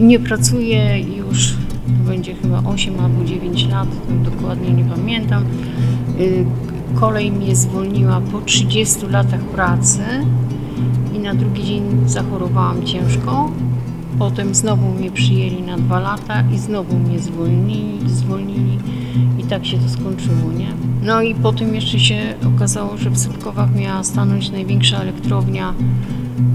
Nie pracuję już, będzie chyba 8 albo 9 lat, dokładnie nie pamiętam. Y, Kolej mnie zwolniła po 30 latach pracy i na drugi dzień zachorowałam ciężko. Potem znowu mnie przyjęli na dwa lata i znowu mnie zwolnili, zwolnili i tak się to skończyło, nie? No i potem jeszcze się okazało, że w Sypkowach miała stanąć największa elektrownia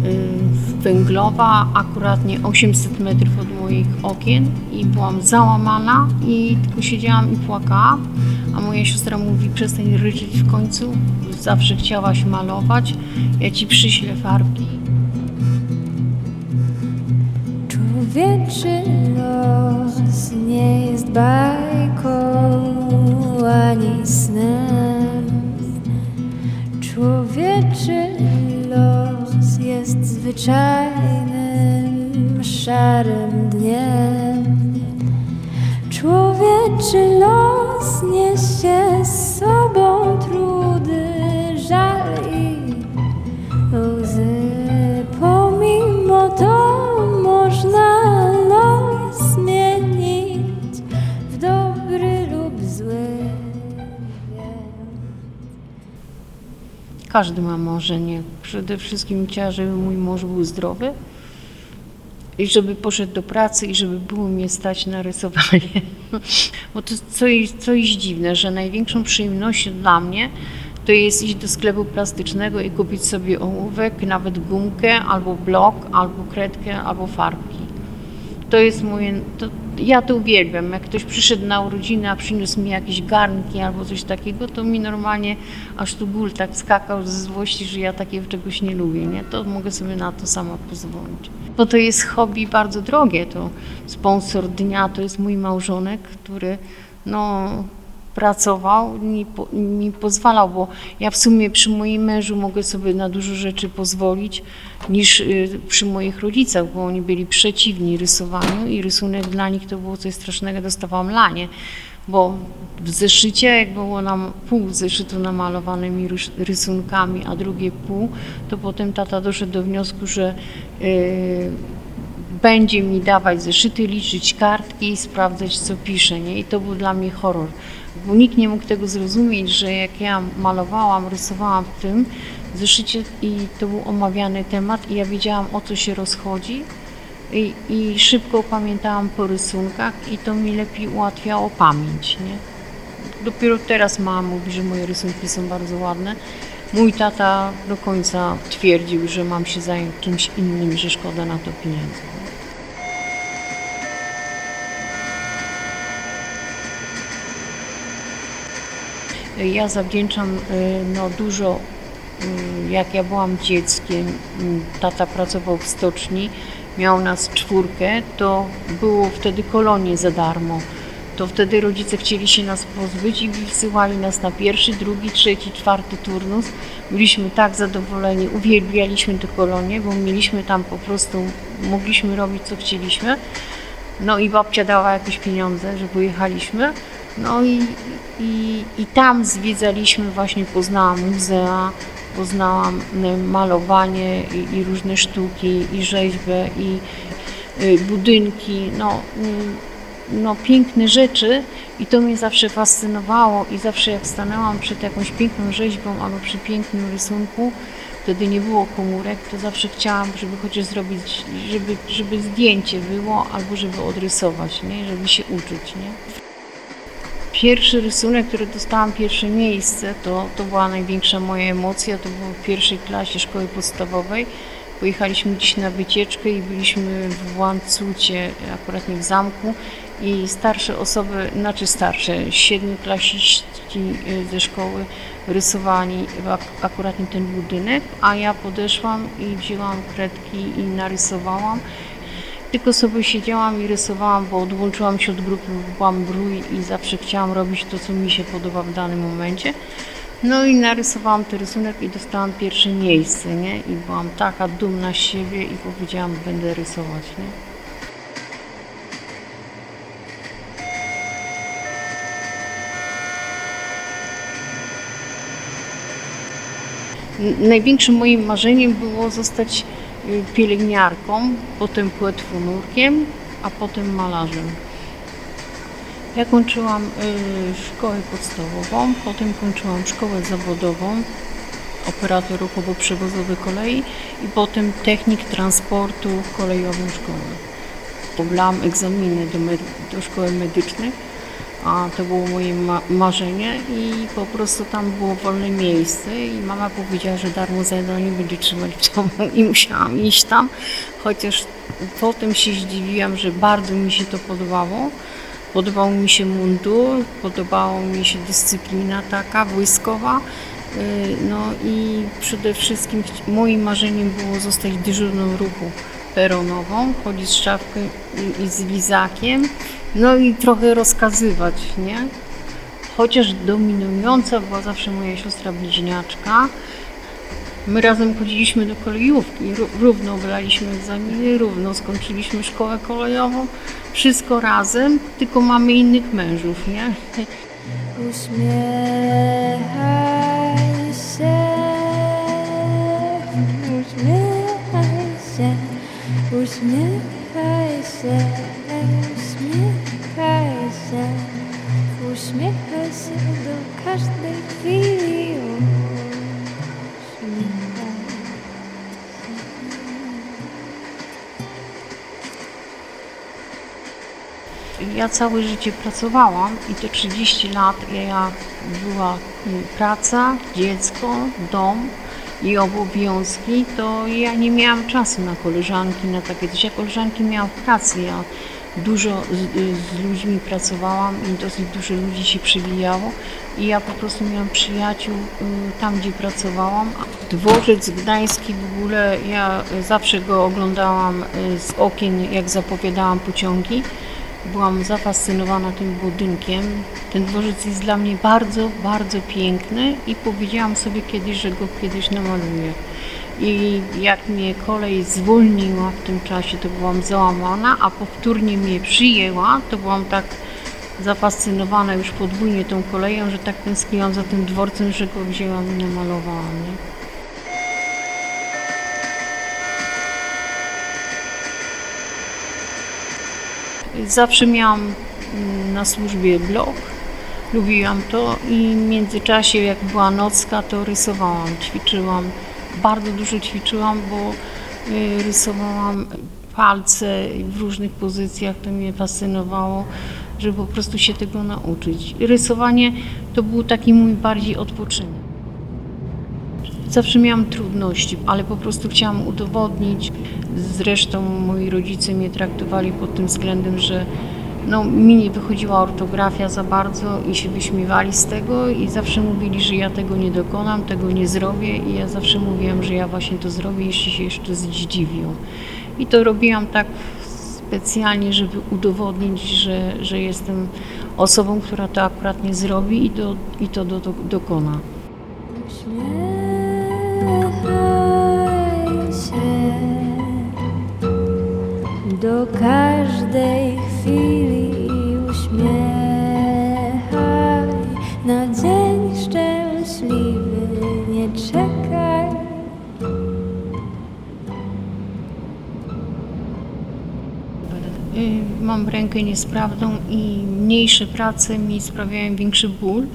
y, węglowa, akuratnie 800 metrów od moich okien i byłam załamana i tylko siedziałam i płakałam, a moja siostra mówi przestań ryczeć w końcu, zawsze chciałaś malować, ja ci przyślę farbki. Człowieczy los nie jest bajką ani snem. Człowieczy los jest zwyczajnym, szarym dniem. Człowieczy los niesie z sobą trudy, Każdy ma marzenie. Przede wszystkim chciała, żeby mój mąż był zdrowy i żeby poszedł do pracy i żeby było mnie stać na rysowanie. Bo to coś, coś dziwne, że największą przyjemnością dla mnie to jest iść do sklepu plastycznego i kupić sobie ołówek, nawet gumkę, albo blok, albo kredkę, albo farbki. To jest moje. To, ja to uwielbiam. Jak ktoś przyszedł na urodziny, a przyniósł mi jakieś garnki albo coś takiego, to mi normalnie aż tu ból tak skakał ze złości, że ja takiego czegoś nie lubię. Nie? To mogę sobie na to sama pozwolić. Bo to jest hobby bardzo drogie. To sponsor dnia to jest mój małżonek, który no, pracował, mi, mi pozwalał, bo ja w sumie przy moim mężu mogę sobie na dużo rzeczy pozwolić niż y, przy moich rodzicach, bo oni byli przeciwni rysowaniu i rysunek dla nich to było coś strasznego, dostawałam lanie, bo w zeszycie, jak było nam pół zeszytu namalowanymi rys- rysunkami, a drugie pół, to potem tata doszedł do wniosku, że y, będzie mi dawać zeszyty, liczyć kartki i sprawdzać, co pisze. Nie? I to był dla mnie horror, bo nikt nie mógł tego zrozumieć, że jak ja malowałam, rysowałam w tym zeszycie i to był omawiany temat i ja wiedziałam, o co się rozchodzi i, i szybko pamiętałam po rysunkach i to mi lepiej ułatwiało pamięć. Nie? Dopiero teraz mama mówi, że moje rysunki są bardzo ładne. Mój tata do końca twierdził, że mam się zająć czymś innym, że szkoda na to pieniędzy. Ja zawdzięczam y, no, dużo, y, jak ja byłam dzieckiem, y, tata pracował w stoczni, miał nas czwórkę, to było wtedy kolonie za darmo. To wtedy rodzice chcieli się nas pozbyć i wysyłali nas na pierwszy, drugi, trzeci, czwarty turnus. Byliśmy tak zadowoleni, uwielbialiśmy te kolonie, bo mieliśmy tam po prostu, mogliśmy robić co chcieliśmy. No i babcia dała jakieś pieniądze, że pojechaliśmy. No i, i, i tam zwiedzaliśmy, właśnie poznałam muzea, poznałam malowanie i, i różne sztuki, i rzeźbę, i y, budynki, no, y, no piękne rzeczy i to mnie zawsze fascynowało i zawsze jak stanęłam przed jakąś piękną rzeźbą albo przy pięknym rysunku, wtedy nie było komórek, to zawsze chciałam, żeby chociaż zrobić, żeby, żeby zdjęcie było albo żeby odrysować, nie? żeby się uczyć. Nie? Pierwszy rysunek, który dostałam pierwsze miejsce, to, to była największa moja emocja. To było w pierwszej klasie szkoły podstawowej. Pojechaliśmy gdzieś na wycieczkę i byliśmy w Łańcucie, akurat nie w zamku. I starsze osoby, znaczy starsze, siedmioklasiści y, ze szkoły rysowali ak- akurat ten budynek, a ja podeszłam i wzięłam kredki i narysowałam. Tylko sobie siedziałam i rysowałam, bo odłączyłam się od grupy, byłam brój i zawsze chciałam robić to, co mi się podoba w danym momencie. No i narysowałam ten rysunek i dostałam pierwsze miejsce, nie? I byłam taka dumna z siebie i powiedziałam, będę rysować, nie? Największym moim marzeniem było zostać pielęgniarką, potem płetwonurkiem a potem malarzem. Ja kończyłam y, szkołę podstawową, potem kończyłam szkołę zawodową, operator ruchowo-przewozowy kolei i potem technik transportu kolejową szkołę. Pobrałam egzaminy do, do szkoły medycznej, a to było moje ma- marzenie i po prostu tam było wolne miejsce i mama powiedziała, że darmo zadanie będzie trzymać w domu i musiałam iść tam, chociaż potem się zdziwiłam, że bardzo mi się to podobało. Podobał mi się mundur, podobała mi się dyscyplina taka wojskowa. Yy, No i przede wszystkim moim marzeniem było zostać dyżurną ruchu peronową, chodzić z szafką i, i z lizakiem, no i trochę rozkazywać, nie? Chociaż dominująca była zawsze moja siostra bliźniaczka. My razem chodziliśmy do kolejówki, ró- równo braliśmy egzaminy, równo skończyliśmy szkołę kolejową, wszystko razem, tylko mamy innych mężów, nie? Uśmiechaj się, uśmiechaj się, uśmiechaj się, uśmiechaj się, uśmiechaj się do każdej chwili. Ja całe życie pracowałam i te 30 lat ja była mm, praca, dziecko, dom i obowiązki, to ja nie miałam czasu na koleżanki, na takie coś. Ja koleżanki miałam w pracy, ja dużo z, z ludźmi pracowałam i dosyć dużo ludzi się przewijało i ja po prostu miałam przyjaciół y, tam, gdzie pracowałam. Dworzec gdański w ogóle, ja zawsze go oglądałam y, z okien, jak zapowiadałam pociągi. Byłam zafascynowana tym budynkiem. Ten dworzec jest dla mnie bardzo, bardzo piękny i powiedziałam sobie kiedyś, że go kiedyś namaluję. I jak mnie kolej zwolniła w tym czasie, to byłam załamana, a powtórnie mnie przyjęła, to byłam tak zafascynowana już podwójnie tą koleją, że tak tęskniłam za tym dworcem, że go wzięłam i namalowałam. Nie? Zawsze miałam mm, na służbie blog, lubiłam to i w międzyczasie jak była nocka to rysowałam, ćwiczyłam, bardzo dużo ćwiczyłam, bo y, rysowałam palce w różnych pozycjach, to mnie fascynowało, żeby po prostu się tego nauczyć. Rysowanie to był taki mój bardziej odpoczynek. Zawsze miałam trudności, ale po prostu chciałam udowodnić. Zresztą moi rodzice mnie traktowali pod tym względem, że no, mi nie wychodziła ortografia za bardzo i się wyśmiewali z tego i zawsze mówili, że ja tego nie dokonam, tego nie zrobię i ja zawsze mówiłam, że ja właśnie to zrobię, jeśli się jeszcze zdziwią. I to robiłam tak specjalnie, żeby udowodnić, że, że jestem osobą, która to akurat nie zrobi i, do, i to do, do, dokona. Uśmiechaj do każdej chwili uśmiechaj na dzień szczęśliwy nie czekaj Y, Mam rękę niesprawną i mniejsze prace mi sprawiają większy ból.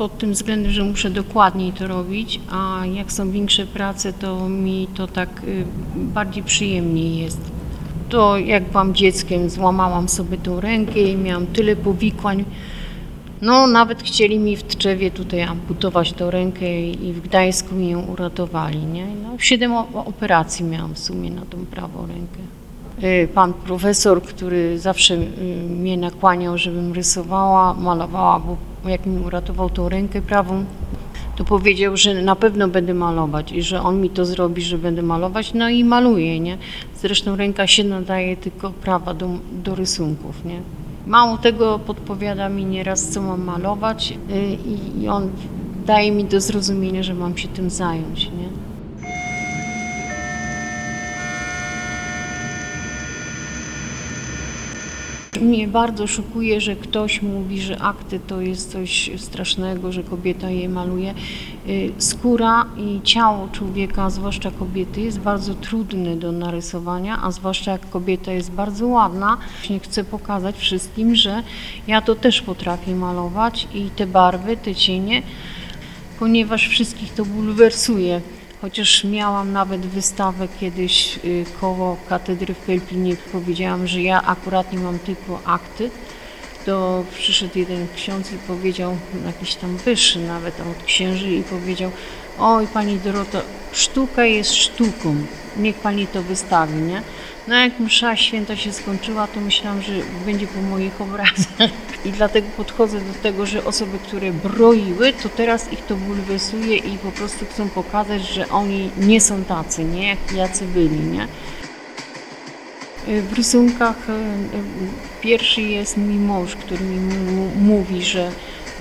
Pod tym względem, że muszę dokładniej to robić, a jak są większe prace, to mi to tak y, bardziej przyjemniej jest. To jak byłam dzieckiem, złamałam sobie tą rękę i miałam tyle powikłań. No, nawet chcieli mi w Tczewie tutaj amputować tą rękę i w Gdańsku mi ją uratowali, nie? No, siedem operacji miałam w sumie na tą prawą rękę. Y, Pan profesor, który zawsze y, mnie nakłaniał, żebym rysowała, malowała, bo jak mi uratował tą rękę prawą, to powiedział, że na pewno będę malować i że on mi to zrobi, że będę malować, no i maluję, nie? Zresztą ręka się nadaje tylko prawa do, do rysunków, nie? Mało tego podpowiada mi nieraz, co mam malować y, i, on daje mi do zrozumienia, że mam się tym zająć, nie? Mnie bardzo szokuje, że ktoś mówi, że akty to jest coś strasznego, że kobieta je maluje. Y, Skóra i ciało człowieka, zwłaszcza kobiety, jest bardzo trudne do narysowania, a zwłaszcza jak kobieta jest bardzo ładna. Właśnie Chcę pokazać wszystkim, że ja to też potrafię malować i te barwy, te cienie, ponieważ wszystkich to bulwersuje. Chociaż miałam nawet wystawę kiedyś y, koło katedry w Pelpinie, powiedziałam, że ja akurat nie mam tylko akty, to przyszedł jeden ksiądz i powiedział, jakiś tam wyższy nawet od księży i powiedział, oj pani Doroto, sztuka jest sztuką, niech pani to wystawi, nie? No jak msza święta się skończyła, to myślałam, że będzie po moich obrazach. I dlatego podchodzę do tego, że osoby, które broiły, to teraz ich to bulwersuje i po prostu chcą pokazać, że oni nie są tacy, nie? Jak jacy byli, nie? W rysunkach e, e, pierwszy jest mój mąż, który mi mówi, że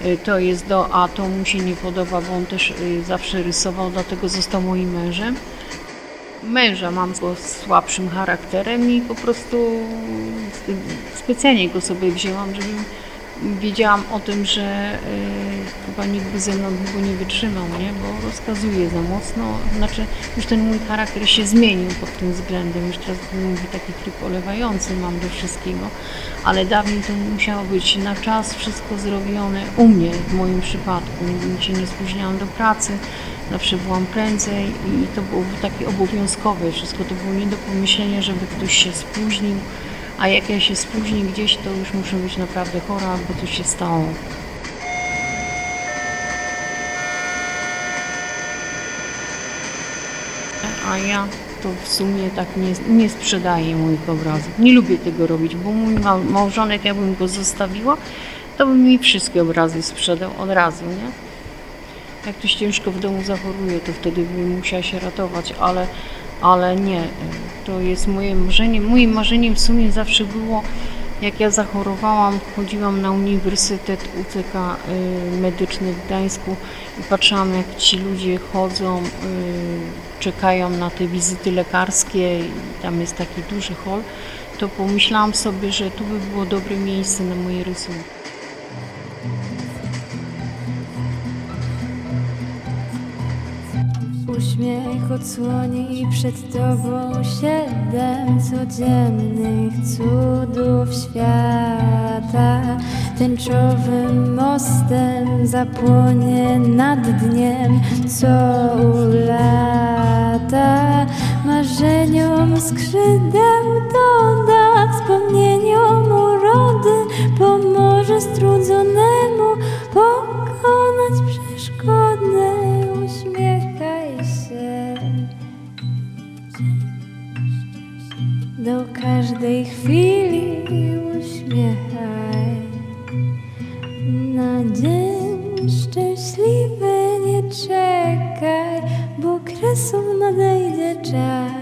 e, to jest do, a to mu się nie podoba, bo on też zawsze rysował, dlatego został moim mężem. Męża mam go z słabszym charakterem i po prostu specjalnie go sobie wzięłam, żebym wiedziałam o tym, że y, chyba nikt by ze mną długo nie wytrzymał, nie? bo rozkazuje za mocno. Znaczy, już ten mój charakter się zmienił pod tym względem. Już teraz mówię taki tryb olewający mam do wszystkiego, ale dawniej to musiało być na czas wszystko zrobione u mnie, w moim przypadku. Nigdy się nie spóźniałam do pracy, zawsze byłam prędzej i to było takie obowiązkowe. Wszystko to było nie do pomyślenia, żeby ktoś się spóźnił. A jak ja się spóźnię gdzieś, to już muszę być naprawdę chora, bo coś się stało. A ja to w sumie tak nie, nie sprzedaję moich obrazów. Nie lubię tego robić, bo mój mał- małżonek, jakbym go zostawiła, to by mi wszystkie obrazy sprzedał od razu, nie? Jak ktoś ciężko w domu zachoruje, to wtedy bym musiała się ratować, ale, ale nie. To jest moje marzenie. Moim marzeniem w sumie zawsze było, jak ja zachorowałam, chodziłam na Uniwersytet UCK y, Medyczny w Gdańsku i patrzyłam, jak ci ludzie chodzą, y, czekają na te wizyty lekarskie i tam jest taki duży hol, to pomyślałam sobie, że tu by było dobre miejsce na moje rysunki. Uśmiech odsłoni przed tobą siedem codziennych cudów świata. Tęczowym mostem zapłonie nad dniem, co ulata. Marzeniom skrzydeł doda, wspomnieniom urody, pomoże strudzonemu pokonać przeszkodę. Do każdej chwili uśmiechaj. Na dzień szczęśliwy nie czekaj, bo kresów nadejdzie czas.